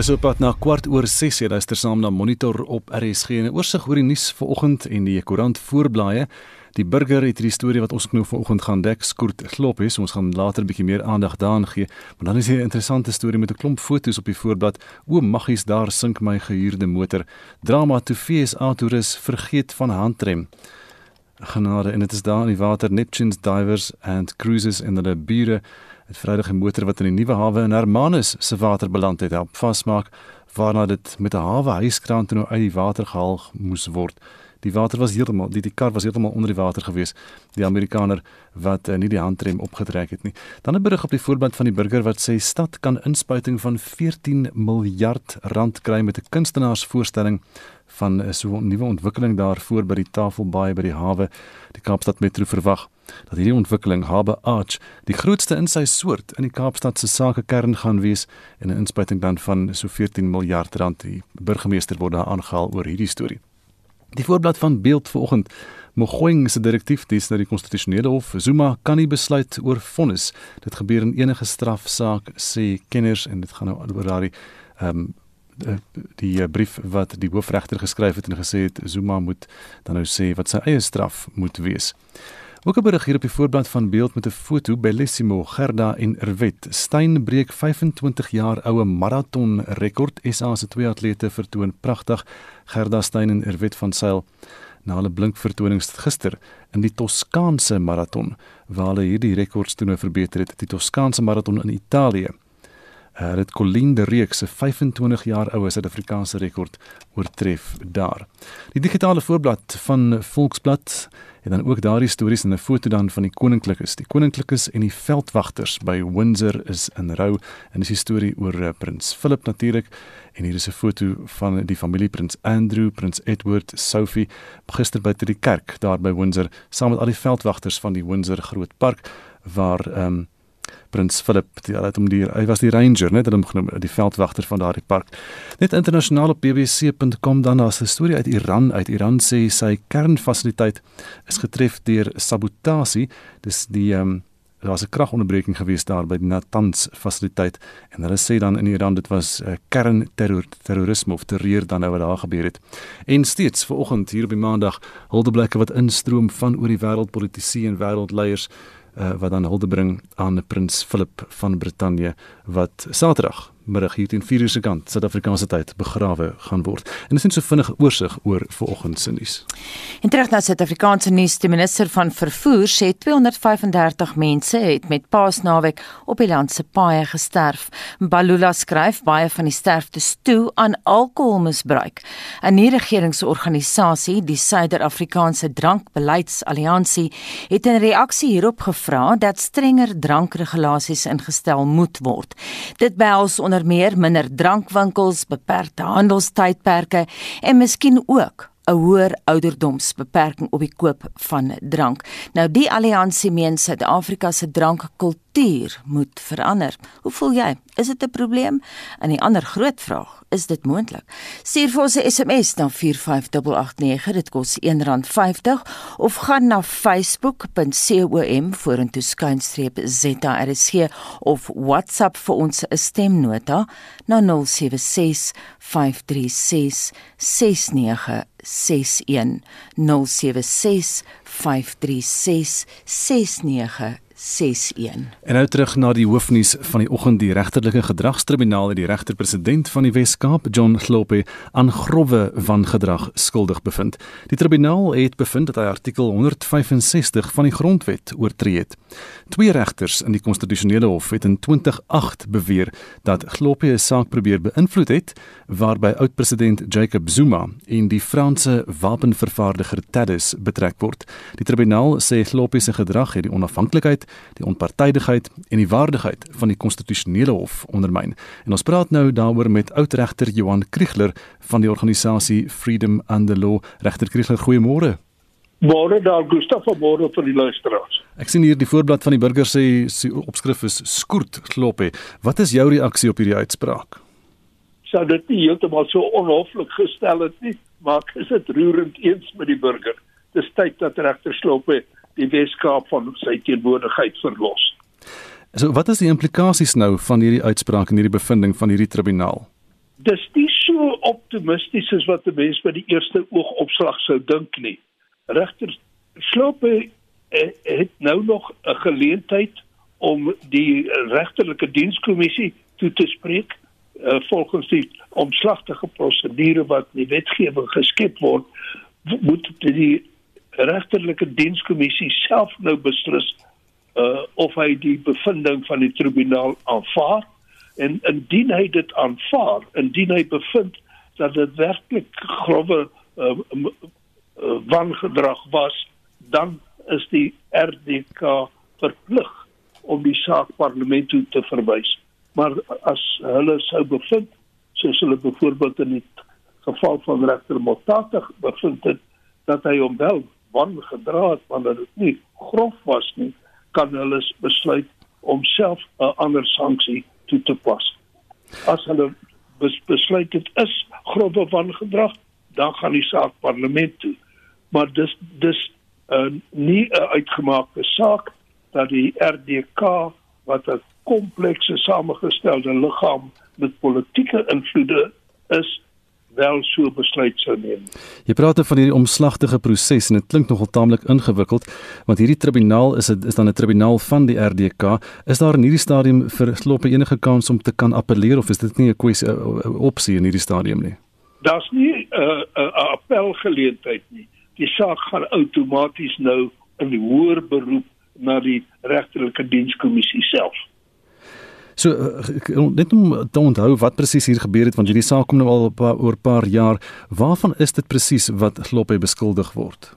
Dis op pad na kwart oor 6 hier luister saam na Monitor op RSG en 'n oorsig oor die nuus vanoggend en die koerant voorblaaie. Die burger het hierdie storie wat ons nou vanoggend gaan dek, skoort klop is. Ons gaan later 'n bietjie meer aandag daaraan gee, maar dan is hier 'n interessante storie met 'n klomp foto's op die voorblad. O, maggies daar sink my gehuurde motor. Drama toe FSA toerus vergeet van handrem. Genade en dit is daar in die water Neptune's Divers and Cruises in the Bure het Vrydag 'n motor wat in die nuwe hawe in Hermanus se water beland het, help vasmaak waarna dit met 'n hawe huiskraan toe nou uit die water gehaal moes word. Die water was heeltemal die die kar was heeltemal onder die water gewees. Die Amerikaner wat uh, nie die handrem opgetrek het nie. Dan 'n berig op die voorbeeld van die burger wat sê stad kan inspuiting van 14 miljard rand kry met 'n kunstenaarsvoorstelling van uh, so 'n nuwe ontwikkeling daar voor by die Tafelbaai by die hawe. Die Kaapstad Metro verwag dat hierdie ontwikkeling Habe Arch die grootste in sy soort in die Kaapstad se sakekern gaan wees en 'n inspuiting dan van so 14 miljard rand. Die burgemeester word daar aangehaal oor hierdie storie. Die voorblad van beeld vanoggend Mogoeng se direktief dis na die konstitusionele hof Zuma kan nie besluit oor vonnis. Dit gebeur in enige strafsaak sê kenners en dit gaan nou oor daardie ehm um, die, die brief wat die hoofregter geskryf het en gesê het Zuma moet dan nou sê wat sy eie straf moet wees. Ook 'n berig hier op die voorblad van beeld met 'n foto Bellissimo Gerda en Erwet. Stein breek 25 jaar oue maraton rekord. SA se twee atlete vertoon pragtig. Gerda Stein en Erwet van Sail na hulle blink vertonings gister in die Toskaanse maraton waar hulle hierdie rekords toe nou verbeter het. Die Toskaanse maraton in Italië. Uh, dit Colleen de Reek se 25 jaar oue Suid-Afrikaanse rekord oortref daar. Die digitale voorblad van Volksblad en dan ook daardie stories en 'n foto dan van die koninklikes. Die koninklikes en die veldwagters by Windsor is in rou en dis 'n storie oor uh, prins Philip natuurlik en hier is 'n foto van die familie prins Andrew, prins Edward, Sophie gister by die kerk daar by Windsor saam met al die veldwagters van die Windsor Groot Park waar ehm um, Prins Philip, die het hom die hy was die ranger, net hom genoem, die veldwagter van daardie park. Net internasionaal op bbc.com dan as 'n storie uit Iran, uit Iran sê sy kernfasiliteit is getref deur sabotasie. Dis die ehm um, daar was 'n kragonderbreking gewees daar by die Natanz fasiliteit en hulle sê dan in Iran dit was uh, kernterror terrorisme of terreur dan nou wat daar gebeur het. En steeds ver oggend hier op die maandag huldeblyke wat instroom van oor die wêreld politici en wêreldleiers uh, wat dan hulde bring aan prins Philip van Brittanje wat Saterdag middag hier teen 4:00 se kant Suid-Afrikaanse tyd begrawe gaan word. En dis net so vinnige oorsig oor vanoggend se nuus. En terug na Suid-Afrikaanse nuus, die minister van vervoer sê 235 mense het met Paasnaweek op die land se paaie gesterf. Balula skryf baie van die sterftes toe aan alkoholmisbruik. 'n Nie-regeringsorganisasie, die Suider-Afrikaanse Drankbeleidsalliansie, het in reaksie hierop gevra dat strenger drankregulasies ingestel moet word. Dit behels onder meer minder drankwinkels, beperkte handelstydperke en miskien ook 'n hoër ouderdomsbeperking op die koop van drank. Nou die alliansie meen Suid-Afrika se drankkultuur moet verander. Hoe voel jy? Is dit 'n probleem? En die ander groot vraag, is dit moontlik? Stuur vir ons 'n SMS na 45889, dit kos R1.50 of gaan na facebook.com vorentoe skynstreep ZRC of WhatsApp vir ons 'n stemnota na 076 536 6961 076 536 6961 61. En nou terug na die hoofnuus van die oggend die regterlike gedragstribunaal het die regter-president van die Wes-Kaap John Globe aan grouwe wangedrag skuldig bevind. Die tribunaal het bevind dat hy artikel 165 van die grondwet oortree het. Twee regters in die konstitusionele hof het in 2008 beweer dat Globe 'n saak probeer beïnvloed het waarby oud-president Jacob Zuma en die Franse wapenvervaardiger Thaddeus betrek word. Die tribunaal sê Globe se gedrag het die onafhanklikheid die onpartydigheid en die waardigheid van die konstitusionele hof ondermyn. En ons praat nou daaroor met oudregter Johan Kriegler van die organisasie Freedom and the Law. Regter Kriegler, goeiemôre. Môre daar Gustaf van môre vir die luisteraars. Ek sien hier die voorblad van die burger sê sy opskrif is skoort kloppe. Wat is jou reaksie op hierdie uitspraak? Sou dit nie heeltemal so onhoflik gestel het nie, maar is dit roerend eens met die burger. Dis tyd dat regter Sloppe die Weskaap van sy teenwoordigheid verlos. So wat is die implikasies nou van hierdie uitspraak en hierdie bevinding van hierdie tribunaal? dis nie so optimisties as wat die mense by die eerste oogopslag sou dink nie. Regter Slope eh, het nou nog 'n geleentheid om die regterlike dienskommissie toe te spreek uh, volgens die omslagtige prosedure wat in die wetgewing geskep word moet die regterlike dienskommissie self nou beslis uh, of hy die bevinding van die tribunaal aanvaar. En indien hy dit aanvaar indien hy bevind dat dit werklik grove uh, uh, wangedrag was dan is die RDK verplig om die saak parlement toe te verwys. Maar as hulle sou bevind soos hulle byvoorbeeld in die geval van regter Motata bevind het dat hy hom wel wangedra het want dit nie grof was nie kan hulle besluit om self 'n ander sanksie toe te pas. As hulle bes besluit dit is grove wangedrag, dan gaan die saak parlement toe. Maar dis dis uh, nie 'n uitgemaakte saak dat die RDK wat 'n komplekse samengestelde liggaam met politieke invloede is wel so besluit sou neem. Jy praat van hierdie omslagtige proses en dit klink nogal taamlik ingewikkeld want hierdie tribunaal is dit is dan 'n tribunaal van die RDK. Is daar in hierdie stadium vir Sloppe enige kans om te kan appeleer of is dit nie 'n kwessie 'n opsie in hierdie stadium nie? Daar's nie 'n uh, uh, appelgeleentheid nie. Die saak gaan outomaties nou in hoër beroep na die regterlike dienskommissie self. So uh, net om te onthou wat presies hier gebeur het want hierdie saak kom nou al op oor 'n paar jaar. Waarvan is dit presies wat Gloppe beskuldig word?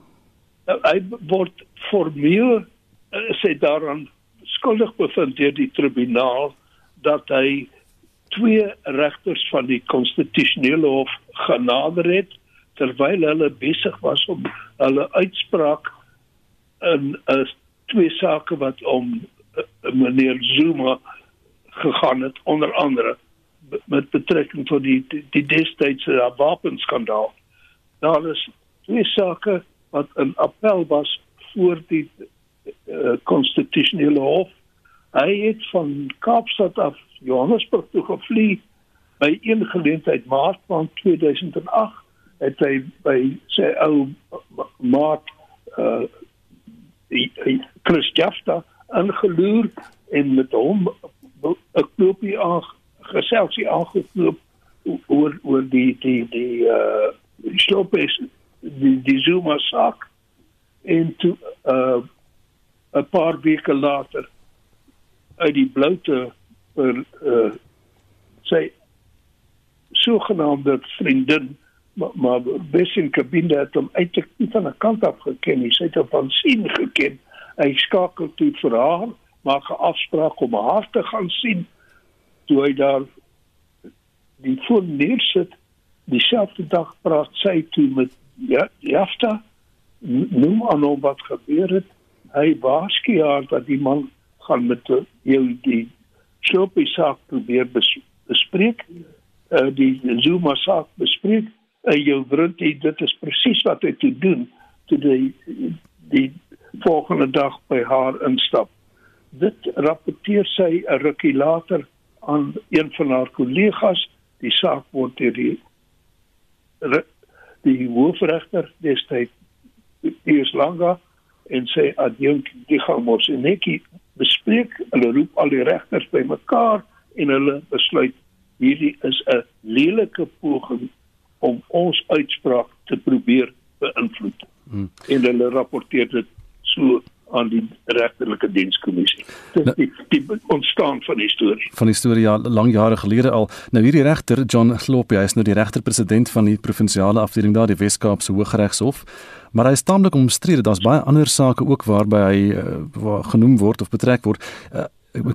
Nou, hy word formeel uh, sê daaraan skuldig bevind deur die tribunaal dat hy twee regters van die konstitusionele hof genader het terwyl hulle besig was om hulle uitspraak in uh, twee sake wat om uh, meneer Zuma gegaan het onder andere met betrekking tot die die, die destydse wapenskandaal. Daar is twee sake wat 'n appel was voor die konstitusionele uh, hof. Hy het van Kaapstad af Johannesburg toe gevlieg by een geleentheid Maart van 2008 het hy by sy ou maat uh Chris Jafta ingeloer en met hom 'n knoopie aan geselsie aangekoop oor oor die die die uh die slopes die die Zuma saak. En toe uh 'n paar weke later uit die bloute vir uh sy sogenaamde vriendin maar, Bessin Kabinde het hom uiteindelik nie van 'n kant af geken sy het hom van sien geken. Hy skakel toe vir haar maak 'n afspraak om haar te gaan sien toe hy daar die foon neersit dieselfde dag praat sy toe met ja jafta noem aan hom wat gebeur het. Hy waarsku haar dat die man gaan met jou die slopie saak probeer bes, bespreek uh, die Zuma saak bespreek. En uh, jou vriend dit is presies wat hy toe doen toe die die volgende dag by haar instap dit rapporteer sy 'n rukkie later aan een van haar kollegas die saak word deur die die hoofregter destyds eers langer en sê adjunk die gamos en ek bespreek. Hulle roep al die regters bymekaar en hulle besluit hierdie is 'n lelike poging om ons uitspraak te probeer beïnvloed. Hmm. en hulle rapporteer dit so aan die regterlike dienskommissie. Dis nou, die, die ontstaan van die storie. Van die storie ja, lang jare gelede al. Nou hierdie regter John Gloppie, hy is nou die regter-president van die provinsiale afdeling daar die Wes-Kaapse Hooggeregshof. Maar hy is taamlik omstrede. Daar's baie ander sake ook waarby hy uh, genoem word of betrek word. Uh,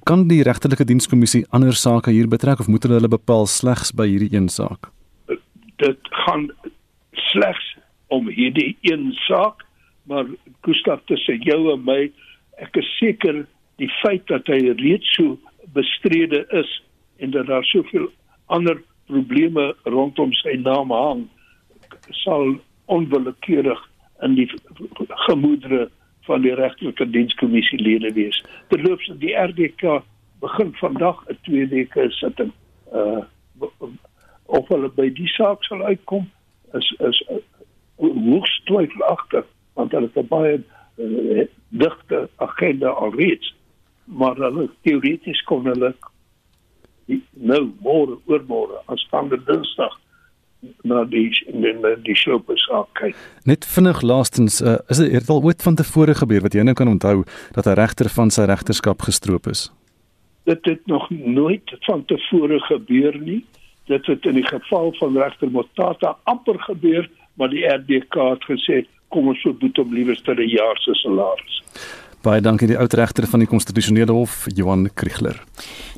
kan die regterlike dienskommissie ander sake hier betrek of moet hulle hulle bepaal slegs by hierdie een saak? Dit gaan slegs om hierdie een saak maar Gustav tussen jou en my ek is seker die feit dat hy reeds so bestrede is en dat daar soveel ander probleme rondom sy naam hang sal onwillekeurig in die gemoedere van die regtelike dienskommissie lede wees. Terloops die RDK begin vandag 'n twee weke sitting uh of hulle by die saak sal uitkom is is uh, hoogs twyfelagtig want hulle het baie uh, digte agenda alreeds maar hulle teoreties kon hulle nou môre oormôre aanstaande dinsdag na die na die showbus kyk. Net vinnig laastens uh, is dit al ooit van tevore gebeur wat jy nou kan onthou dat 'n regter van sy regterskap gestroop is? Dit het nog nooit van tevore gebeur nie. Dit het in die geval van regter Motata amper gebeur, maar die RDK het gesê kom ons verboet hom liewer ter 'n jaar se salaris. Baie dankie die oudregter van die konstitusionele hof, Johan Kriegler.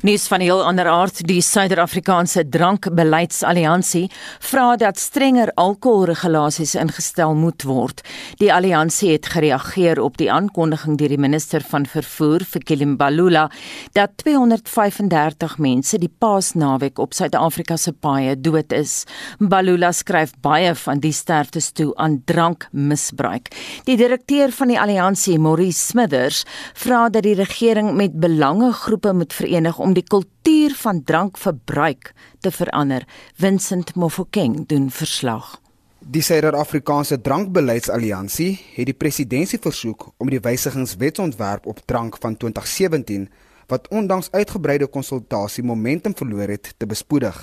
Nuus van 'n heel ander aard, die Suider-Afrikaanse Drankbeleidsalliansie vra dat strenger alkoholregulasies ingestel moet word. Die alliansie het gereageer op die aankondiging deur die minister van vervoer, Fikile Mbalula, dat 235 mense die Paasnaweek op Suid-Afrika se paaie dood is. Mbalula skryf baie van die sterftes toe aan drankmisbruik. Die direkteur van die alliansie, Maurice Smith, Leerders vra dat die regering met belangegroepe moet verenig om die kultuur van drankverbruik te verander. Vincent Mofokeng doen verslag. Die Suider-Afrikaanse Drankbeleidsalliansie het die presidentskap versoek om die wysigingswetsontwerp op drank van 2017 wat ondanks uitgebreide konsultasie momentum verloor het te bespoedig.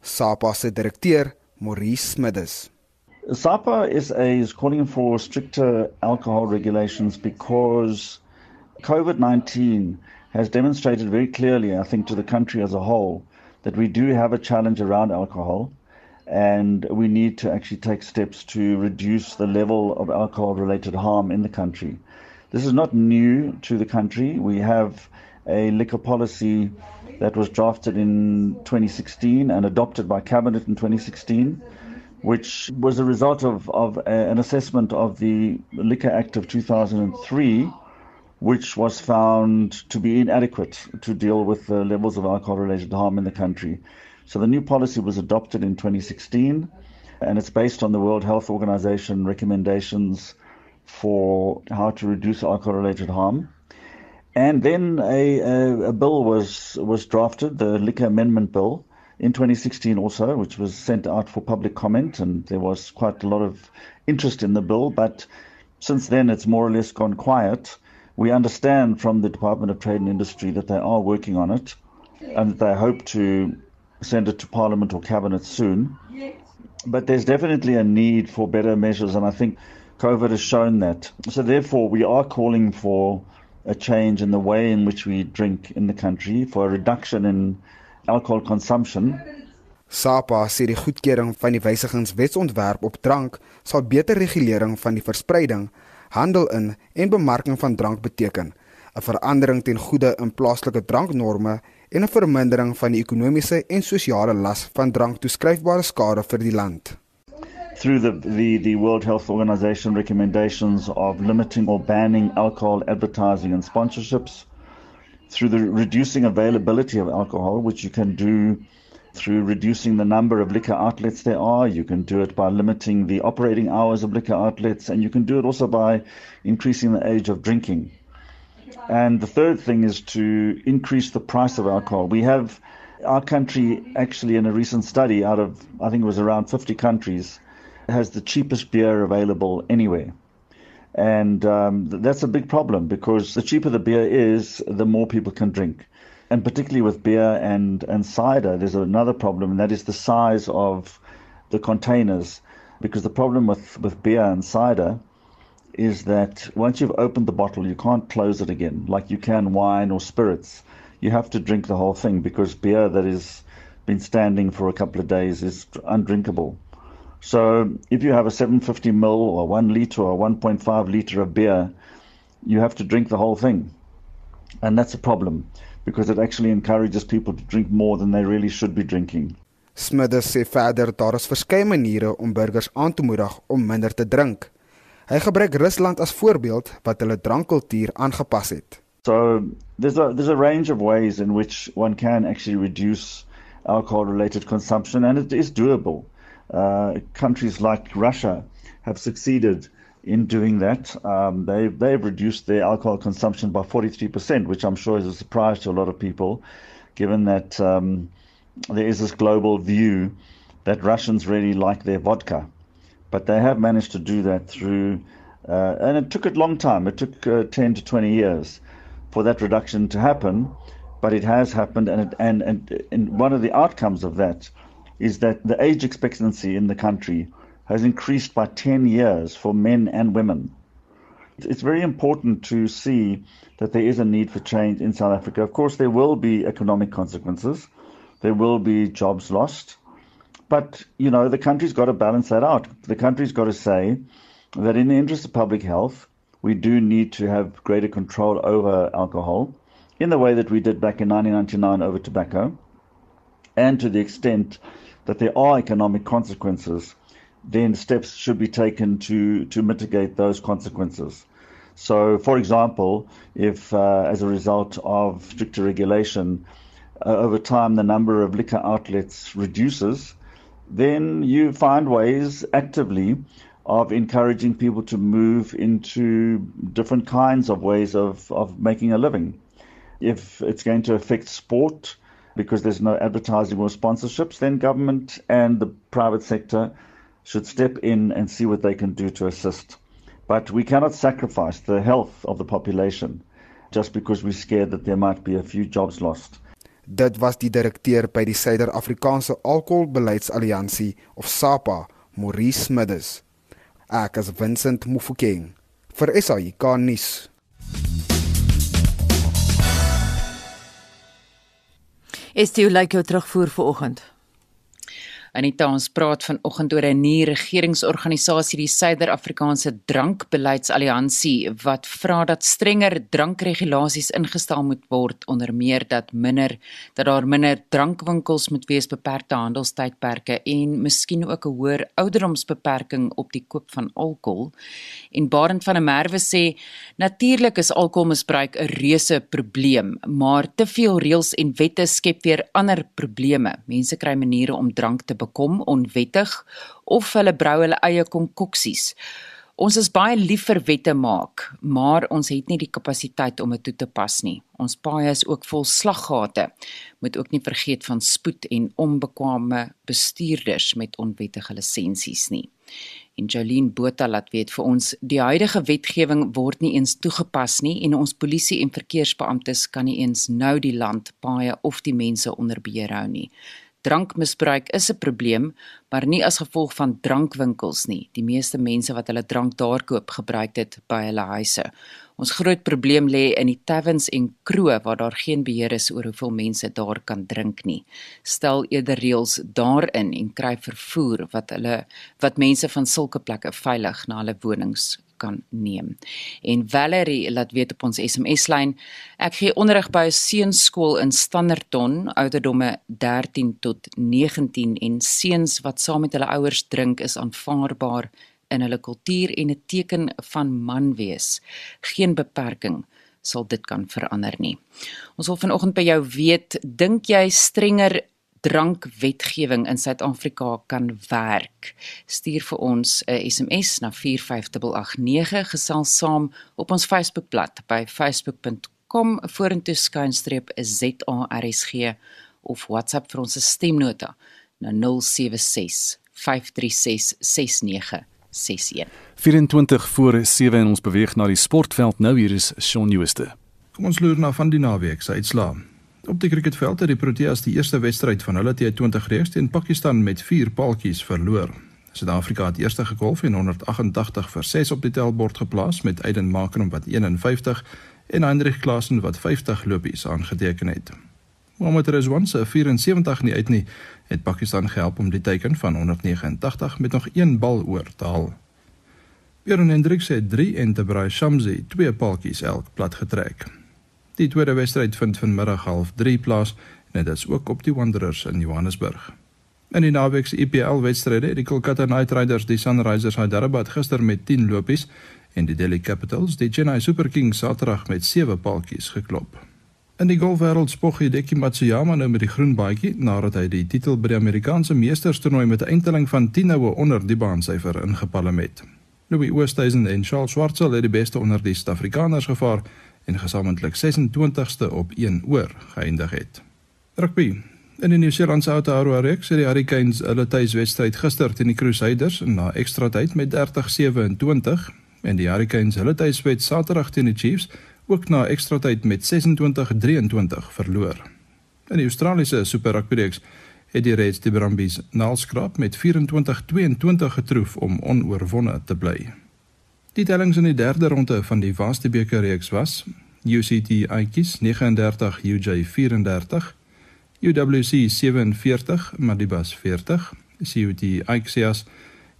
SAPA se direkteur, Maurice Smithers SAPA is, a, is calling for stricter alcohol regulations because COVID 19 has demonstrated very clearly, I think, to the country as a whole, that we do have a challenge around alcohol and we need to actually take steps to reduce the level of alcohol related harm in the country. This is not new to the country. We have a liquor policy that was drafted in 2016 and adopted by Cabinet in 2016 which was a result of, of a, an assessment of the Liquor Act of 2003, which was found to be inadequate to deal with the levels of alcohol related harm in the country. So the new policy was adopted in 2016, and it's based on the World Health Organization recommendations for how to reduce alcohol related harm. And then a, a, a bill was, was drafted, the Liquor Amendment Bill, in 2016 also, which was sent out for public comment, and there was quite a lot of interest in the bill. But since then, it's more or less gone quiet. We understand from the Department of Trade and Industry that they are working on it, and that they hope to send it to Parliament or Cabinet soon. But there's definitely a need for better measures, and I think COVID has shown that. So therefore, we are calling for a change in the way in which we drink in the country, for a reduction in alcohol consumption. SAPA sê die goedkeuring van die wysigingswetsontwerp op drank sal beter regulering van die verspreiding, handel in en bemarking van drank beteken, 'n verandering ten goeie in plaaslike dranknorme en 'n vermindering van die ekonomiese en sosiale las van drank toeskryfbare skade vir die land. Through the, the, the World Health Organization recommendations of limiting or banning alcohol advertising and sponsorships, through the reducing availability of alcohol, which you can do through reducing the number of liquor outlets there are. You can do it by limiting the operating hours of liquor outlets, and you can do it also by increasing the age of drinking. And the third thing is to increase the price of alcohol. We have our country actually in a recent study out of I think it was around 50 countries has the cheapest beer available anywhere. And um, that's a big problem because the cheaper the beer is, the more people can drink. And particularly with beer and, and cider, there's another problem, and that is the size of the containers. Because the problem with, with beer and cider is that once you've opened the bottle, you can't close it again like you can wine or spirits. You have to drink the whole thing because beer that has been standing for a couple of days is undrinkable. So if you have a 750 ml or 1 liter or 1.5 liter of beer, you have to drink the whole thing. And that's a problem because it actually encourages people to drink more than they really should be drinking. Smithers sê verder daar is verskeie maniere om burgers aan te moedig om minder te drink. Hy gebruik Rusland as voorbeeld wat hulle drankkultuur aangepas het. So there's a there's a range of ways in which one can actually reduce alcohol related consumption and it is doable. Uh, countries like Russia have succeeded in doing that. Um, they, they've reduced their alcohol consumption by 43%, which I'm sure is a surprise to a lot of people, given that um, there is this global view that Russians really like their vodka. But they have managed to do that through, uh, and it took a long time. It took uh, 10 to 20 years for that reduction to happen, but it has happened. And, it, and, and, and one of the outcomes of that is that the age expectancy in the country has increased by 10 years for men and women. It's very important to see that there is a need for change in South Africa. Of course, there will be economic consequences, there will be jobs lost. But, you know, the country's got to balance that out. The country's got to say that in the interest of public health, we do need to have greater control over alcohol in the way that we did back in 1999 over tobacco. And to the extent that there are economic consequences, then steps should be taken to, to mitigate those consequences. So, for example, if uh, as a result of stricter regulation, uh, over time the number of liquor outlets reduces, then you find ways actively of encouraging people to move into different kinds of ways of, of making a living. If it's going to affect sport because there's no advertising or sponsorships, then government and the private sector should step in and see what they can do to assist. But we cannot sacrifice the health of the population just because we're scared that there might be a few jobs lost. Dit was die direkteur by die Suider-Afrikaanse Alkoholbeleidsalliansie of SAPA, Maurice Smithers. Ek as Vincent Mufokeng vir SAIK nuus. Dit hoe lyk jou terugvoer vir oggend? Anita ons praat vanoggend oor 'n nuwe regeringsorganisasie, die Suider-Afrikaanse Drankbeleidsalliansie, wat vra dat strenger drankregulasies ingestel moet word, onder meer dat minder dat daar minder drankwinkels moet wees, beperkte handelstydperke en miskien ook 'n hoër ouderdomsbeperking op die koop van alkohol. En Barend van der Merwe sê natuurlik is alkoholmisbruik 'n reuse probleem, maar te veel reëls en wette skep weer ander probleme. Mense kry maniere om drank te bekom onwettig of hulle brou hulle eie konkoksies. Ons is baie lief vir wette maak, maar ons het nie die kapasiteit om dit toe te pas nie. Ons paaie is ook vol slaggate. Moet ook nie vergeet van spoed en onbekwame bestuurders met onwettige lisensies nie. En Jolene Botha laat weet vir ons die huidige wetgewing word nie eens toegepas nie en ons polisie en verkeersbeamptes kan nie eens nou die land, paaie of die mense onder beheer hou nie. Drankmisbruik is 'n probleem, maar nie as gevolg van drankwinkels nie. Die meeste mense wat hulle drank daar koop, gebruik dit by hulle huise. Ons groot probleem lê in die taverns en kroë waar daar geen beheer is oor hoeveel mense daar kan drink nie. Stel eerder reëls daarin en kry vervoer wat hulle wat mense van sulke plekke veilig na hulle wonings kan neem. En Valerie laat weet op ons SMS-lyn, ek gee onderrig by 'n seunskool in Standerton, ouderdomme 13 tot 19 en seuns wat saam met hulle ouers drink is aanvaarbaar in hulle kultuur en 'n teken van man wees. Geen beperking sal dit kan verander nie. Ons wil vanoggend by jou weet, dink jy strenger drankwetgewing in Suid-Afrika kan werk. Stuur vir ons 'n SMS na 45889 gesels saam op ons Facebookblad by facebook.com vorentoe skynstreep ZARSG of WhatsApp vir ons stemnota na 076 536 6961. 24 voor 7 en ons beweeg na die sportveld nou hier is Shaun Jooste. Kom ons loer na van die naweek se uitslae. Op die cricketveld het die Proteas die eerste wedstryd van hulle T20 reeks teen Pakistan met 4 paaltjies verloor. Suid-Afrika het eerste gegolf en 188 vir 6 op die tellbord geplaas met Aiden Markram wat 51 en Hendrik Klaasen wat 50 lopies aangeteken het. Mohammad Rizwan se 74 nie uit nie, het Pakistan gehelp om die teiken van 189 met nog een bal oor te haal. Björn Hendrik se 3 en Tabrai Shamsi 2 paaltjies elk plat getrek. Die tweede wedstryd vind vanmiddag half 3 plaas en dit is ook op die Wanderers in Johannesburg. In die naweek se IPL wedstryde het die Kolkata Knight Riders die Sunrisers Hyderabad gister met 10 lopies en die Delhi Capitals die Chennai Super Kings Saterdag met 7 paaltjies geklop. In die golfwêreld spog Hideki Matsuyama nou met die groen baadjie nadat hy die titel by die Amerikaanse Meesterstoernooi met 'n eindtelling van 10 noue onder die baansyfer ingepalem het. Louis Oosthuizen en Charles Schwartzel het die beste onder die Suid-Afrikaners gevaar en gesamentlik 26ste op 1 oor geëindig het. Rugby. In die Nieu-Seelandse Aotearoa reeks het die Hurricanes hulle tuiswedstryd gister teen die Crusaders na ekstra tyd met 30-27 en die Hurricanes hulle tuiswed Saterdag teen die Chiefs ook na ekstra tyd met 26-23 verloor. In die Australiese Super Rugby reeks het die Reds die Brumbies naalskraap met 24-22 getroof om onoorwonne te bly. Die tellings in die derde ronde van die Vaste beker reeks was UCT Aikies 39 UJ 34 UWC 47, Madibas 40, CUT Aixias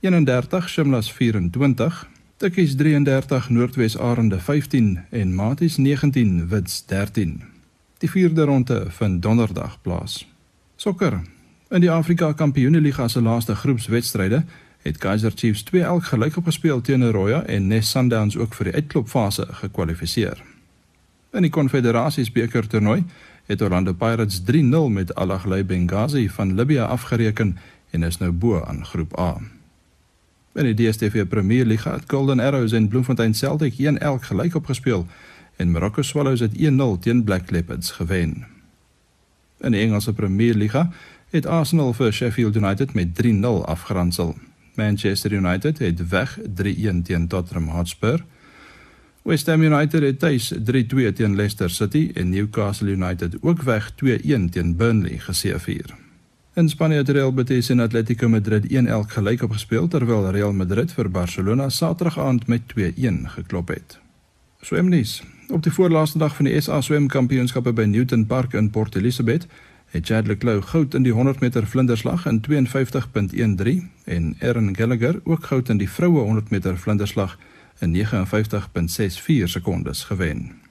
31, Shimlas 24, Tikkies 33, Noordwes Arende 15 en Maties 19, Wits 13. Die vierde ronde vind donderdag plaas. Sokker. In die Afrika Kampioenligga se laaste groepswedstryde het Kaizer Chiefs 2 elk gelyk opgespeel teen Roya en Nes Sundowns ook vir die uitklopfase gekwalifiseer. In die Konfederasiesbeker toernooi het Orlando Pirates 3-0 met Al Ahly Benghazi van Libië afgereken en is nou bo aan Groep A. In die DStv Premier League het Golden Arrows en Bloemfontein Celtic 1-1 gelyk opgespeel en Morocco Swallows het 1-0 teen Black Leopards gewen. In die Engelse Premier League het Arsenal vir Sheffield United met 3-0 afgeronsel. Manchester United het weg 3-1 teen Tottenham Hotspur. West Ham United het tuis 3-2 teen Leicester City en Newcastle United ook weg 2-1 teen Burnley geseëvier. In Spanje het Real Betis en Atletico Madrid 1-1 gelyk opgespeel terwyl Real Madrid vir Barcelona Saterdag aand met 2-1 geklop het. Swemnies. Op die voorlaaste dag van die SA swemkampioenskappe by Newton Park in Port Elizabeth het Chad Leclerc goud in die 100 meter vlinderslag in 52.13 en Erin Gallagher ook goud in die vroue 100 meter vlinderslag in 59.64 sekondes gewen.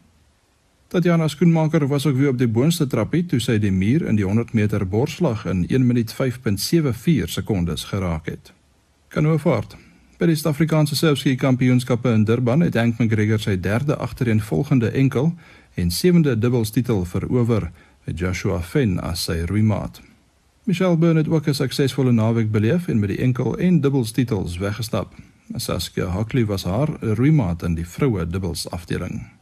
Tatiana Skoenmaker was ook weer op die boonste trappie toe sy die muur in die 100 meter borsslag in 1 minuut 5.74 sekondes geraak het. Kanoevaart. By die Suid-Afrikaanse surfski kampioenskappe in Durban het Hank McGregor sy derde agtereenvolgende enkel en sewende dubbelstitel verower met Joshua Finn as sy roeimaat. Michelle Burnett het ook 'n suksesvolle naweek beleef en met die enkel en dubbelstitels weggestap. Saskia Hockley was haar roeimaat in die vroue dubbels afdeling.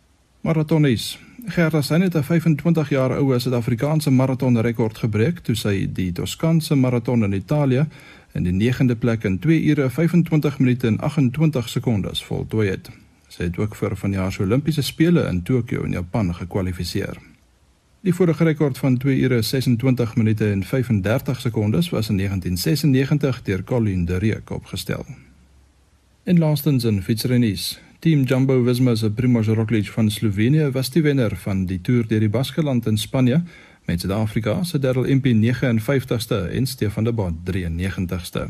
Marathonies. Gerda Sein het 'n 25 jaar oue Suid-Afrikaanse maratonrekord gebreek toe sy die Toscaanse maraton in Italië in die 9de plek in 2 ure 25 minute en 28 sekondes voltooi het. Sy het ook vir vanjaar se Olimpiese spele in Tokio in Japan gekwalifiseer. Die vorige rekord van 2 ure 26 minute en 35 sekondes was in 1996 deur Colin de Reek opgestel. En laastens in fietsrennies. Team Jumbo Visma se Primož Roglič van Slovenië was die wenner van die Tour deur die Baskeland in Spanje met Suid-Afrika se Darryl Impey 59ste en Stefan de Bont 93ste.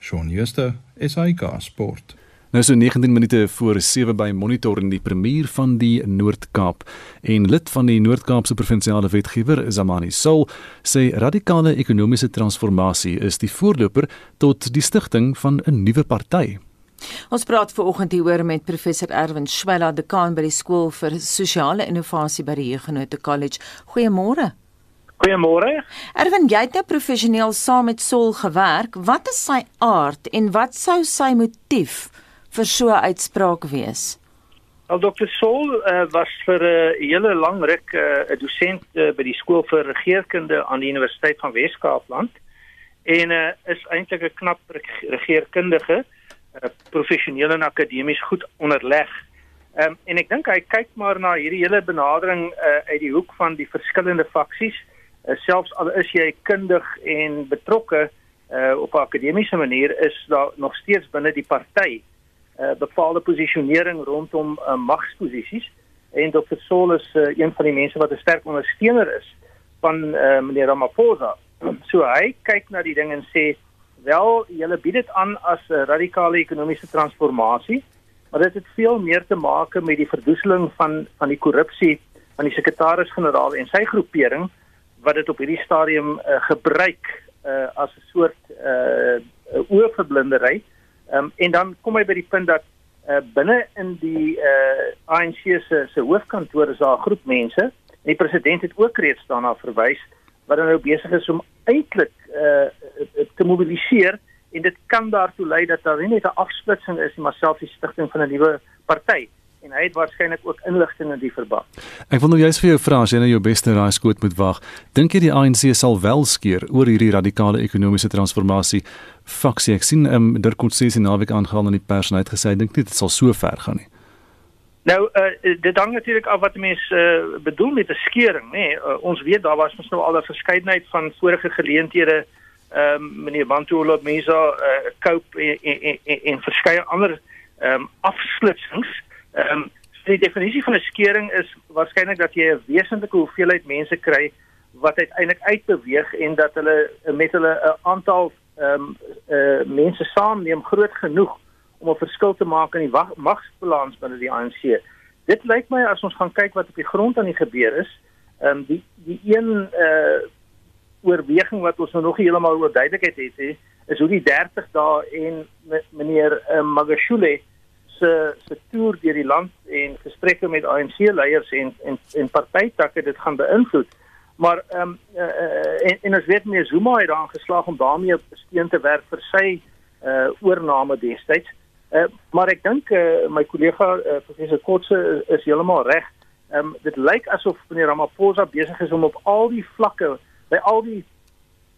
Shaun Schuster, SAK Sport. Nou so 19 minute voor 7 by Monitor in die premier van die Noord-Kaap en lid van die Noord-Kaapse provinsiale wetgewer Zamani Soul sê radikale ekonomiese transformasie is die voorloper tot die stigting van 'n nuwe party. Ons praat ver oggend hieroor met professor Erwin Schwella, dekaan by die skool vir sosiale innovasie by die Huguenot College. Goeiemôre. Goeiemôre. Erwin, jy het nou professioneel saam met Sol gewerk. Wat is sy aard en wat sou sy motief vir so 'n uitspraak wees? Al Dr. Sol uh, was vir 'n uh, hele lang ruk eh, 'n uh, dosent uh, by die skool vir regeringskunde aan die Universiteit van Wes-Kaapland en uh, is eintlik 'n knap regeringskundige. Eh, professioneel en akademies goed onderleg. Ehm um, en ek dink hy kyk maar na hierdie hele benadering uh, uit die hoek van die verskillende faksies. Uh, selfs al is jy kundig en betrokke uh, op 'n akademiese manier is daar nog steeds binne die party uh, bepaalde posisionering rondom uh, magsposisies en Dr. Sol is uh, een van die mense wat 'n sterk ondersteuner is van uh, meneer Ramaphosa. So hy kyk na die ding en sê Wel, julle bied dit aan as 'n radikale ekonomiese transformasie, maar dit het veel meer te maak met die verdoeseling van van die korrupsie van die sekretaris-generaal en sy groepering wat dit op hierdie stadium uh, gebruik uh, as 'n soort uh, oorverblindery. Um, en dan kom hy by die punt dat uh, binne in die uh, ANC se se hoofkantoor is daar 'n groep mense en die president het ook reeds daarna verwys wat dan nou besig is om eintlik uh, te mobiliseer en dit kan daartoe lei dat daar nie net 'n afsplitsing is maar selfs die stigting van 'n nuwe party. en hy het waarskynlik ook inligting in die verband. Ek wil nou juist vir jou vra as jy nou jou beste raai skoot moet wag. Dink jy die ANC sal wel skeer oor hierdie radikale ekonomiese transformasie? Faksie, ek sien ehm um, Dirk Coetzee se naweek aangehaal in die pers en hy het gesê hy dink nie dit sal so ver gaan nie. Nou uh, dit hang natuurlik af wat mense uh, bedoel met 'n skering, nê. Nee. Uh, ons weet daar was nou al 'n verskeidenheid van vorige geleenthede ehm um, meneer Bantuolo Mesa uh, koop en en en, en verskeie ander ehm um, afsluitsings. Ehm um, die definisie van 'n skering is waarskynlik dat jy 'n wesentlike hoeveelheid mense kry wat uiteindelik uitbeweeg en dat hulle met hulle 'n aantal ehm um, uh, mense saamneem groot genoeg om 'n verskil te maak in die magsbalans binne die ANC. Dit lyk my as ons gaan kyk wat op die grond aan die gebeur is, ehm um, die die een uh oorweging wat ons nou nog nie heeltemal oor duidelikheid het nie, is hoe die 30 dae en meneer uh, Magashule se se toer deur die land en gesprekke met ANC leiers en en en partytakke dit gaan beïnvloed. Maar ehm um, uh, uh, en en ons weet meneer Zuma het daaraan geslaag om daarmee op steen te werk vir sy uh oorname destyds. Uh, maar ek dink uh, my kollega uh, professor Kotse is, is heeltemal reg. Ehm um, dit lyk asof meneer Ramaphosa besig is om op al die vlakke, by al die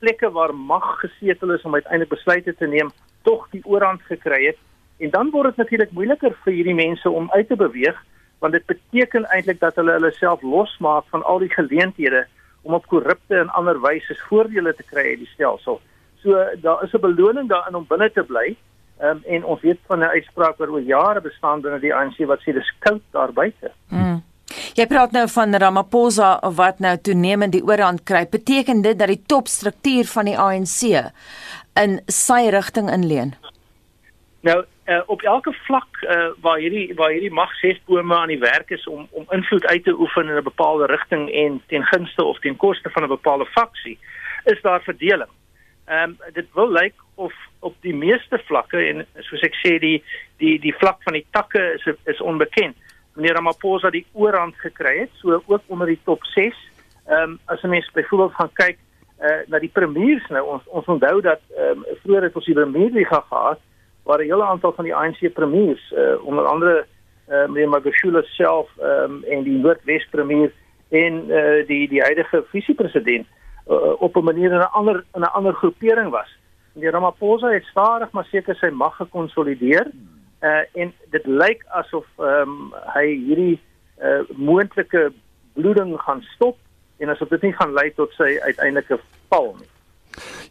plekke waar mag gesetel is om uiteindelik besluite te neem, tog die oorhand gekry het. En dan word dit natuurlik moeiliker vir hierdie mense om uit te beweeg want dit beteken eintlik dat hulle hulle self losmaak van al die geleenthede om op korrupte en ander wyse voordele te kry uit die stelsel. So daar is 'n beloning daarin om binne te bly. Um, en ons weet van 'n uitspraak wat oor jare bestaan binne die ANC wat sê dis koud daar buite. Mm. Jy praat nou van Ramaphosa wat nou toenemend die oorhand kry. Beteken dit dat die topstruktuur van die ANC in sy rigting inleen? Nou, uh, op elke vlak uh, waar hierdie waar hierdie magsesbome aan die werk is om om invloed uit te oefen in 'n bepaalde rigting en ten gunste of ten koste van 'n bepaalde faksie, is daar verdeling. Ehm um, dit wil lyk of op die meeste vlakke en soos ek sê die die die vlak van die takke is is onbekend. Meneer Ramaphosa die oorhand gekry het, so ook onder die top 6. Ehm um, as 'n mens byvoorbeeld gaan kyk uh, na die premiers nou ons ons onthou dat ehm um, vroeër het ons die premierliga gehad waar 'n hele aantal van die ANC premiers uh, onder andere uh, meneer Magashule self ehm um, en die Noordwes premier en uh, die die huidige visiepresident uh, op 'n manier in 'n ander in 'n ander groepering was die Ramaphosa het stadig maar seker sy mag gekonsolideer uh, en dit lyk asof um, hy hierdie uh, moontlike bloeding gaan stop en asof dit nie gaan lei tot sy uiteindelike val nie.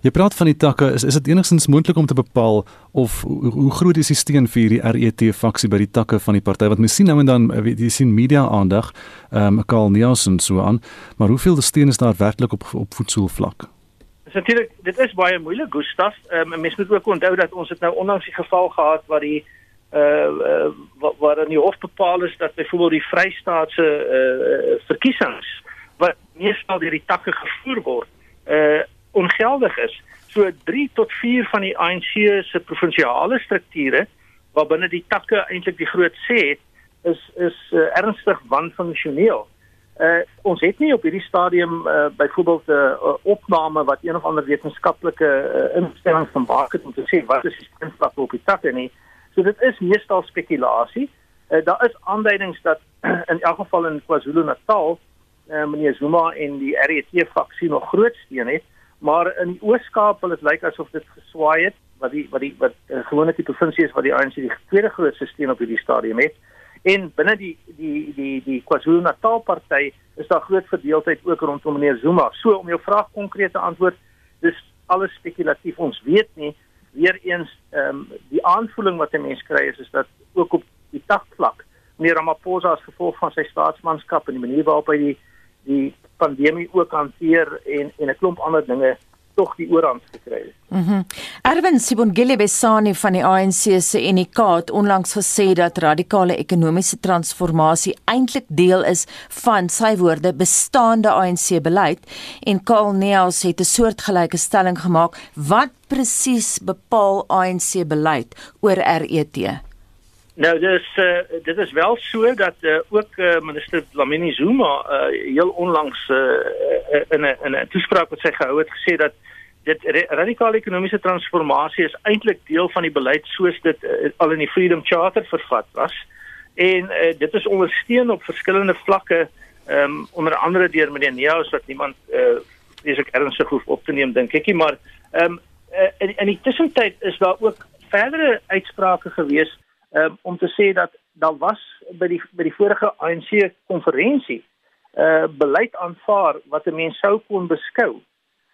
Jy praat van die takke, is is dit enigstens moontlik om te bepaal of hoe, hoe groot is die steun vir hierdie RET faksie by die takke van die party wat mens sien nou en dan jy sien media aandag, ehm um, Karl Nielsen so aan, maar hoeveel steun is daar werklik op op voetsoelvlak? Dis natuurlik dit is baie moeilik Gustaf. Ehm um, mense moet ook onthou dat ons het nou onlangs die geval gehad waar die uh, uh waar, waar in die hof bepaal is dat byvoorbeeld die Vrystaatse uh verkiesings wat meestal deur die takke gevoer word uh ongeldig is. So 3 tot 4 van die ANC se provinsiale strukture waarbinne die takke eintlik die groot sê het is is uh, ernstig wanfunksioneel. Uh ons het nie op hierdie stadium uh byvoorbeeld 'n uh, opname wat een of ander wetenskaplike uh, instelling van maak het om te sê wat is die staatsvlak op die takke nie. So dit is meestal spekulasie. Uh daar is aanduidings dat in elk geval in KwaZulu-Natal uh meneer Zuma en die RET faksie nog groot steun het, maar in die Oos-Kaap wil dit lyk asof dit geswaai het wat die wat die wat uh, gewoonlik die provinsie is wat die ANC die tweede grootste steun op hierdie stadium het. En binne die die die die KwaZulu-Natal party is daar groot verdeeldheid ook rondom meneer Zuma. So om jou vraag konkreet te antwoord, dis alles spekulatief. Ons weet nie weer eens ehm um, die aanvoeling wat 'n mens kry is is dat ook op die takvlak meneer Ramaphosa as gevolg van sy staatsmanskap en die manier waarop hy die die pandemie ook hanteer en en 'n klomp ander dinge tog die oorhand gekry het. Mhm. Mm Erwin Sibongile Besani van die ANC se UNK het onlangs gesê dat radikale ekonomiese transformasie eintlik deel is van sy woorde bestaande ANC beleid en Karl Neels het 'n soortgelyke stelling gemaak wat presies bepaal ANC beleid oor RET. Nou dis uh, dit is wel so dat uh, ook uh, minister Lamini Zuma uh, heel onlangs uh, in 'n in 'n toespraak wat sy gehou het gesê dat dit radikale ekonomiese transformasie is eintlik deel van die beleid soos dit uh, al in die Freedom Charter vervat was. En uh, dit is ondersteun op verskillende vlakke um, onder andere deur meneer Neus wat niemand uh, is ek ernstig hoef op te neem dink ekie maar um, uh, in in die tussentyd is daar ook verdere uitsprake gewees um, om te sê dat daar was by die by die vorige ANC konferensie uh, beleid aanvaar wat 'n mens sou kon beskou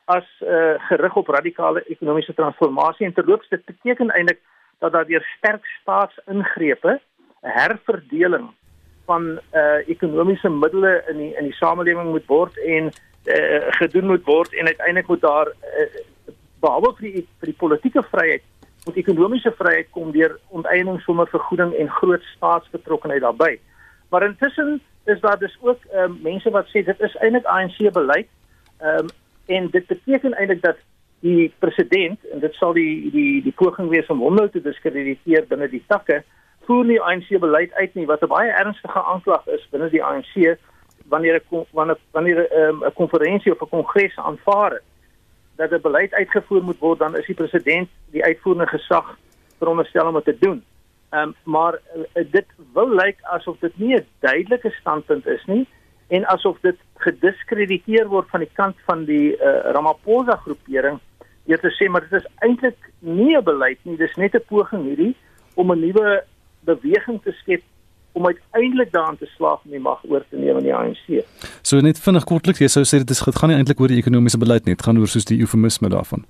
as uh, gerig op radikale ekonomiese transformasie en terloops dit beteken eintlik dat daar deur sterk staatsingrepe 'n herverdeling van uh, ekonomiese middele in die in die samelewing moet word en uh, gedoen moet word en uiteindelik moet daar uh, behalwe vir die vir die politieke vryheid moet ekonomiese vryheid kom deur onteiening sonder vergoeding en groot staatsbetrokkenheid daarbey. Maar intussen is daar dus ook ehm um, mense wat sê dit is eintlik ANC beleid. Ehm um, en dit beteken eintlik dat die president en dit sal die die die poging wees om hom nou te diskrediteer binne die takke voer nie ANC beleid uit nie wat 'n baie ernstige aanklag is binne die ANC wanneer 'n wanneer wanneer 'n um, konferensie of 'n kongres aanvaar het dat 'n beleid uitgevoer moet word dan is die president die uitvoerende gesag veronderstel om dit te doen. Ehm um, maar uh, dit wil lyk asof dit nie 'n duidelike standpunt is nie en asof dit gediskrediteer word van die kant van die uh, Ramaphosa groepering deur te sê maar dit is eintlik nie 'n beleid nie, dis net 'n poging hierdie om 'n nuwe beweging te skep om uiteindelik daarin te slaag om die mag oor te neem in die ANC. So net vinnig kortliks, jy sou sê dit is dit gaan nie eintlik oor die ekonomiese beleid nie, dit gaan oor soos die eufemisme daarvan.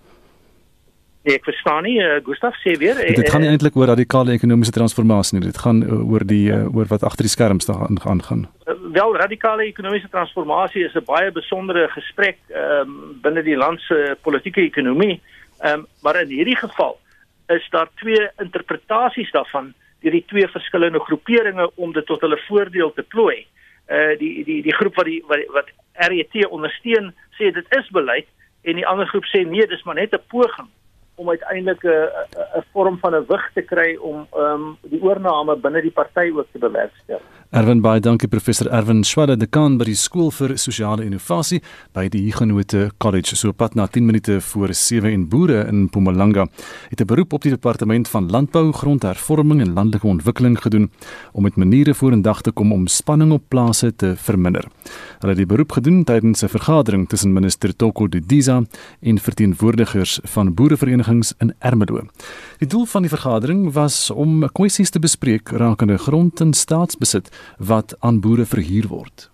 Nee, ek verstaan nie, uh, Gustaf sê weer. Uh, dit gaan nie eintlik oor radikale ekonomiese transformasie nie, dit gaan uh, oor die uh, oor wat agter die skerms daar gaan gaan. Uh, wel radikale ekonomiese transformasie is 'n baie besondere gesprek ehm um, binne die land se politieke ekonomie. Ehm um, maar in hierdie geval is daar twee interpretasies daarvan deur die twee verskillende groeperinge om dit tot hulle voordeel te plooi. Uh die die die groep wat die wat, wat RET ondersteun sê dit is beleid en die ander groep sê nee, dis maar net 'n poging om uiteindelik 'n 'n vorm van 'n wig te kry om um, die oorneem binne die party ook te bewerkstellig. Erwin baie dankie professor Erwin Schwade dekaan by die skool vir sosiale innovasie by die Huguenot College so pad na 10 minute voor 7 en boere in Mpumalanga het 'n beroep op die departement van landbou, grondhervorming en landelike ontwikkeling gedoen om met maniere vorendag te kom om spanning op plase te verminder. Hulle het die beroep gedoen tydens 'n vergadering tussen minister Toko Didiza en verteenwoordigers van boereverenigings in Ermelo. Die doel van die vergadering was om kwessies te bespreek rakende grond en staatsbesit wat aan boere verhuur word.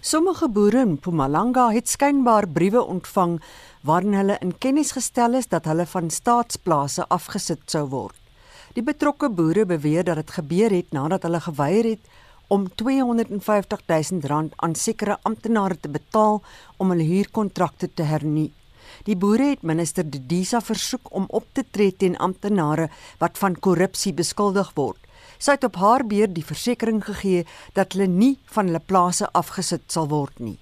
Sommige boere in Mpumalanga het skynbaar briewe ontvang waarin hulle in kennis gestel is dat hulle van staatsplase afgesit sou word. Die betrokke boere beweer dat dit gebeur het nadat hulle geweier het om 250 000 rand aan sekere amptenare te betaal om hulle huurkontrakte te hernie. Die boere het minister Didisa versoek om op te tree teen amptenare wat van korrupsie beskuldig word. Sy het op haar beurt die versekering gegee dat hulle nie van hulle plase afgesit sal word nie.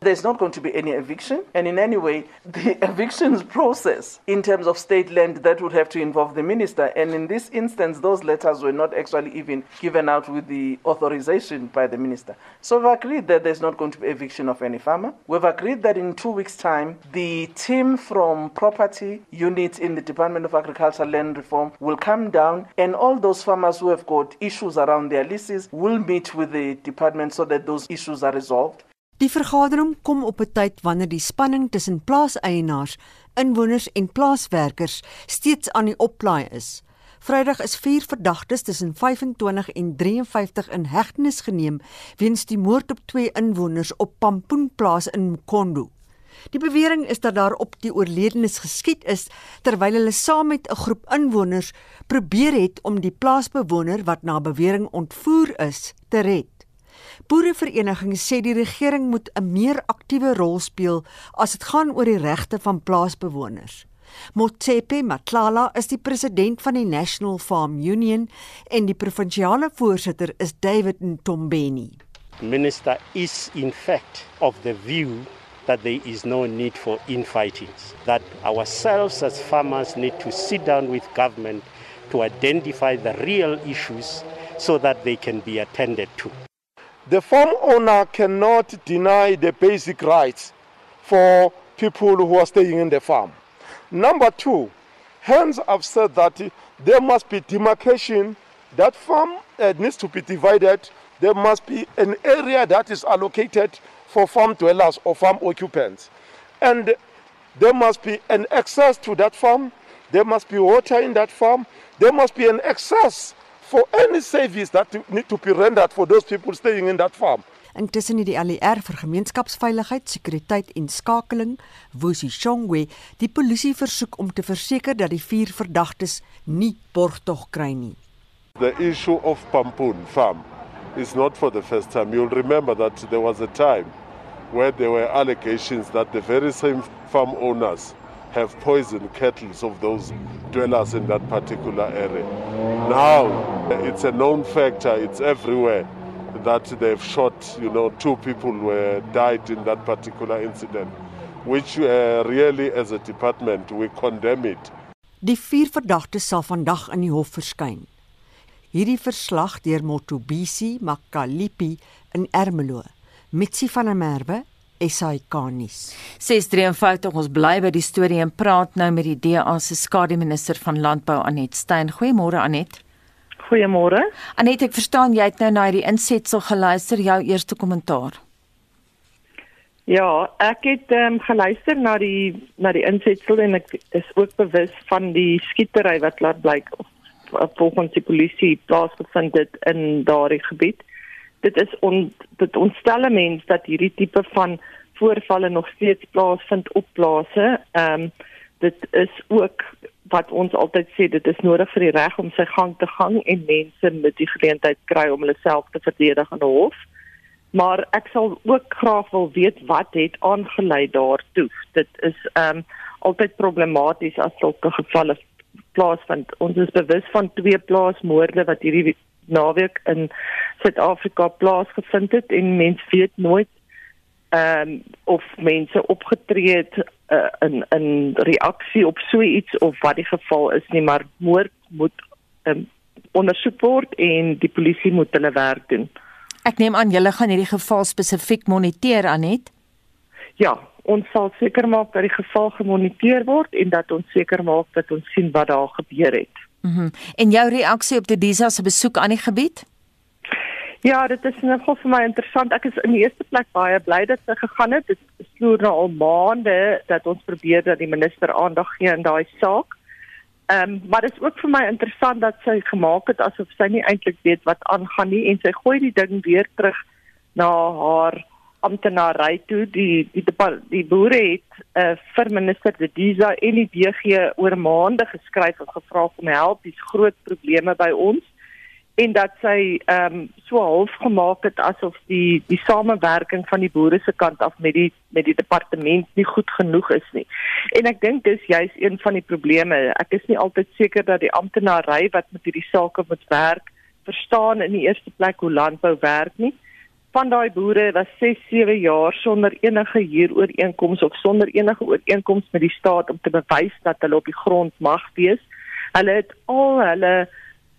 There's not going to be any eviction, and in any way, the evictions process in terms of state land that would have to involve the minister. And in this instance, those letters were not actually even given out with the authorization by the minister. So we've agreed that there's not going to be eviction of any farmer. We've agreed that in two weeks' time, the team from property units in the Department of Agriculture Land Reform will come down, and all those farmers who have got issues around their leases will meet with the department so that those issues are resolved. Die vergadering kom op 'n tyd wanneer die spanning tussen plaaseienaars, inwoners en plaaswerkers steeds aan die oplaai is. Vrydag is vier verdagtes tussen 25 en 53 in hegtenis geneem weens die moord op twee inwoners op Pampoen plaas in Mkondo. Die bewering is dat daar op die oorledenes geskiet is terwyl hulle saam met 'n groep inwoners probeer het om die plaasbewoner wat na bewering ontvoer is te red. Boereverenigings sê die regering moet 'n meer aktiewe rol speel as dit gaan oor die regte van plaasbewoners. Motsepe Matlala is die president van die National Farm Union en die provinsiale voorsitter is David Ntombeni. Minister is in fact of the view that there is no need for infighting that ourselves as farmers need to sit down with government to identify the real issues so that they can be attended to the farm owner cannot deny the basic rights for people who are staying in the farm. Number two, hence I've said that there must be demarcation that farm uh, needs to be divided. There must be an area that is allocated for farm dwellers or farm occupants. And there must be an access to that farm. There must be water in that farm. There must be an access for any service that need to be rendered for those people staying in that farm. Intussen het die ALR vir gemeenskapsveiligheid, sekuriteit en skakeling, Wosi Shongwe, die polisie versoek om te verseker dat die vier verdagtes nie borgtog kry nie. The issue of Pampoon farm is not for the first time. You'll remember that there was a time where there were allegations that the very same farm owners have poisoned cattle of those dwellers in that particular area. Now, it's a known factor, it's everywhere that they've shot, you know, two people were died in that particular incident, which uh, really as a department we condemn it. Die vier verdagtes sal vandag in die hof verskyn. Hierdie verslag deur Motobisi Makalipi in Ermelo. Mitsi van der Merwe SAK nuus. 653 ons bly by die storie en praat nou met die DA se skademinister van landbou Anet Stein. Goeiemôre Anet. Goeiemôre. Anet, ek verstaan jy het nou na die insetsel geluister, jou eerste kommentaar. Ja, ek het um, geluister na die na die insetsel en ek is ook bewus van die skietery wat laat blyk volgens die polisie plaasgevind het in daardie gebied. Dit is on, dit ontstel mens dat hierdie tipe van voorvalle nog steeds plaasvind op plase. Ehm um, dit is ook wat ons altyd sê dit is nodig vir die reg om sy gang te gaan en mense met die geleentheid kry om hulle self te verdedig in 'n hof. Maar ek sal ook graag wil weet wat het aangelei daartoe. Dit is ehm um, altyd problematies as sulke gevalle plaasvind. Ons is bewus van twee plaasmoorde wat hierdie naweek in Suid-Afrika plaasgevind het en mense weet nooit ehm um, of mense opgetree het uh, in in reaksie op so iets of wat die geval is nie maar moord moet um, ondersoek word en die polisie moet hulle werk doen. Ek neem aan julle gaan hierdie geval spesifiek moniteer Anet. Ja, ons sal seker maak dat die geval gemoniteer word en dat ons seker maak dat ons sien wat daar gebeur het. Mhm. Mm en jou reaksie op die Disa se besoek aan die gebied? Ja, dit is nogal vir my interessant. Ek is in die eerste plek baie bly dat sy gegaan het. Dit sloer nou al maande dat ons probeer dat die minister aandag gee aan daai saak. Ehm, um, maar dit is ook vir my interessant dat sy gemaak het asof sy nie eintlik weet wat aangaan nie en sy gooi die ding weer terug na haar amptenary toe die die die, die boere het uh, vir minister De Diza en die DG oor maande geskryf en gevra om help dis groot probleme by ons en dat sy ehm um, so half gemaak het asof die die samewerking van die boere se kant af met die met die departement nie goed genoeg is nie. En ek dink dis juist een van die probleme. Ek is nie altyd seker dat die amptenary wat met hierdie sake moet werk, verstaan in die eerste plek hoe landbou werk nie van daai boere was 6, 7 jaar sonder enige huurooreenkoms of sonder enige ooreenkoms met die staat om te bewys dat hulle op die grond mag wees. Hulle het al hulle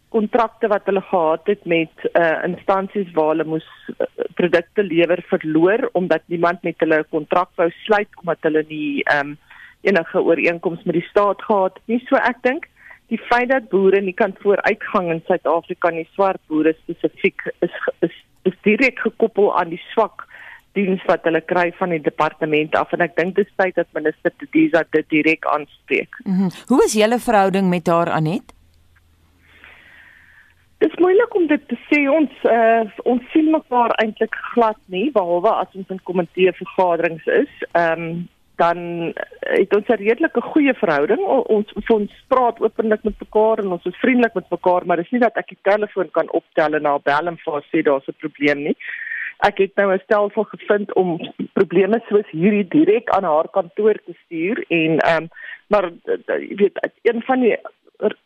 kontrakte wat hulle gehad het met uh instansies waar hulle moes uh, produkte lewer verloor omdat niemand met hulle 'n kontrak wou sluit omdat hulle nie um enige ooreenkoms met die staat gehad het nie. So ek dink die feit dat boere nie kan vooruitgang in Suid-Afrika nie, swart boere spesifiek is is is direk gekoppel aan die swak diens wat hulle kry van die departement af en ek dink dit is tyd dat minister Tediza dit direk aanspreek. Mm -hmm. Hoe is julle verhouding met haar Anet? Dit is moeilik om dit te sê ons uh, ons sien mekaar eintlik glad nie behalwe as ons in komitee vergaderings is. Ehm um, dan het ons 'n redelike goeie verhouding. Ons ons praat openlik met mekaar en ons is vriendelik met mekaar, maar dis nie dat ek die telefoon kan optel en na bel en vir sê daar's 'n probleem nie. Ek het nou 'n stelsel gevind om probleme soos hierdie direk aan haar kantoor te stuur en ehm um, maar jy weet een van die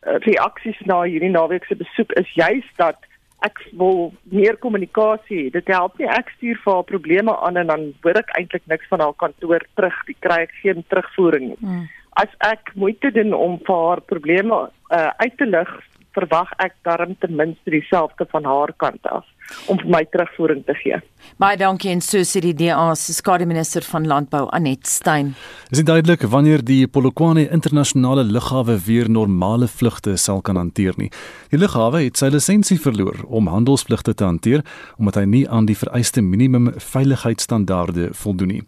reaksies na hierdie naweek se besoek is juis dat ek wil meer kommunikasie. Dit help nie ek stuur vir haar probleme aan en dan hoor ek eintlik niks van haar kantoor terug. Ek kry ek geen terugvoering nie. Hmm. As ek moeite doen om vir haar probleme uh, uit te lig verwag ek darm ten minste dieselfde van haar kant af om vir my terugvoering te gee. Baie dankie en so sê die DA se skademinister van landbou Anet Stein. Is dit duidelik wanneer die Polokwane internasionale lughawe weer normale vlugte sal kan hanteer nie? Die lughawe het sy lisensie verloor om handelsvlugte te hanteer omdat hy nie aan die vereiste minimum veiligheidsstandaarde voldoen nie.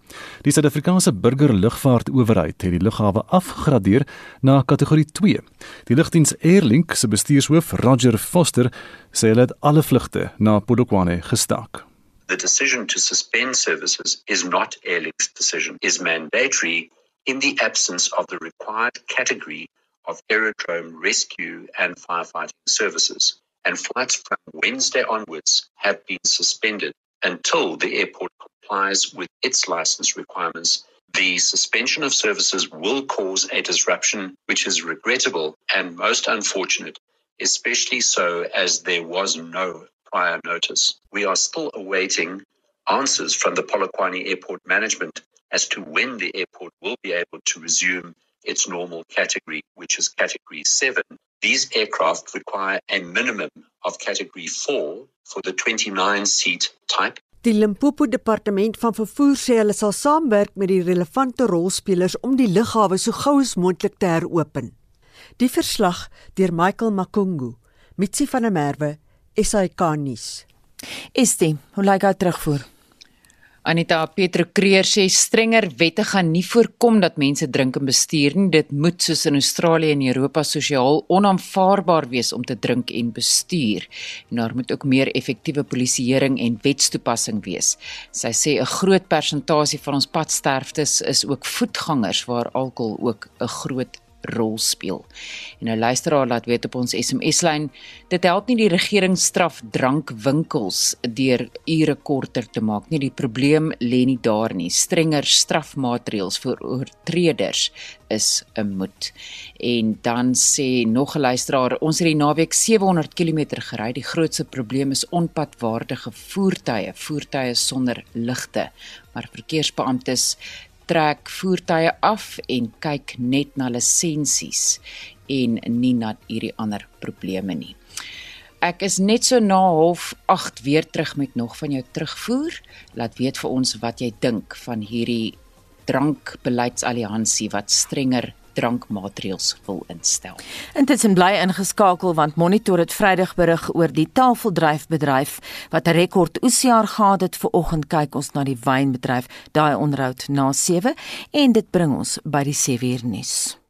Die Suid-Afrikaanse burgerlugvaartowerheid het die lughawe afgradeer na kategorie 2. Die lugdiens Airlink se bestuurshoof Roger Foster sê hulle het alle vlugte na Polokwane gestaak. The decision to suspend services is not Airlink's decision, is mandatory in the absence of the required category of aerodrome rescue and firefighting services. And flights from Wednesday onwards have been suspended until the airport complies with its license requirements. The suspension of services will cause a disruption which is regrettable and most unfortunate especially so as there was no prior notice. We are still awaiting answers from the Polokwane Airport management as to when the airport will be able to resume its normal category, which is category 7. These aircraft require a minimum of category 4 for the 29 seat type. Die Limpopo Departement van Vervoer sê hulle sal saamwerk met die relevante rolspelers om die lughawe so gou as moontlik te heropen. Die verslag deur Michael Makungu, Mitsi van der Merwe, SAK nuus. Estie, hoe lyk dit terugvoer? Anita Petro Kreer sê strenger wette gaan nie voorkom dat mense drink en bestuur nie. Dit moet soos in Australië en Europa sosiaal onaanvaarbaar wees om te drink en bestuur. En daar moet ook meer effektiewe polisieering en wetstoepassing wees. Sy sê 'n groot persentasie van ons padsterftes is ook voetgangers waar alkohol ook 'n groot rol speel. En 'n luisteraar laat weet op ons SMS-lyn, dit help nie die regering straf drankwinkels deur ure korter te maak nie. Die probleem lê nie daar nie. Strenger strafmaatreëls vir oortreders is 'n moet. En dan sê nog 'n luisteraar, ons het die naweek 700 km gery. Die grootste probleem is onpadwaardige voertuie, voertuie sonder ligte. Maar verkeersbeamptes trek voertuie af en kyk net na lisensies en nie na hierdie ander probleme nie. Ek is net so na 08:30 weer terug met nog van jou terugvoer. Laat weet vir ons wat jy dink van hierdie drankbeleidsalliansie wat strenger drankmaatreëls wil instel. Intussen bly ingeskakel want Monitor het Vrydag berig oor die tafeldryfbedryf wat 'n rekord oesjaar gehad het. Vanoggend kyk ons na die wynbedryf, daai onderhoud na 7 en dit bring ons by die 7 uur nuus.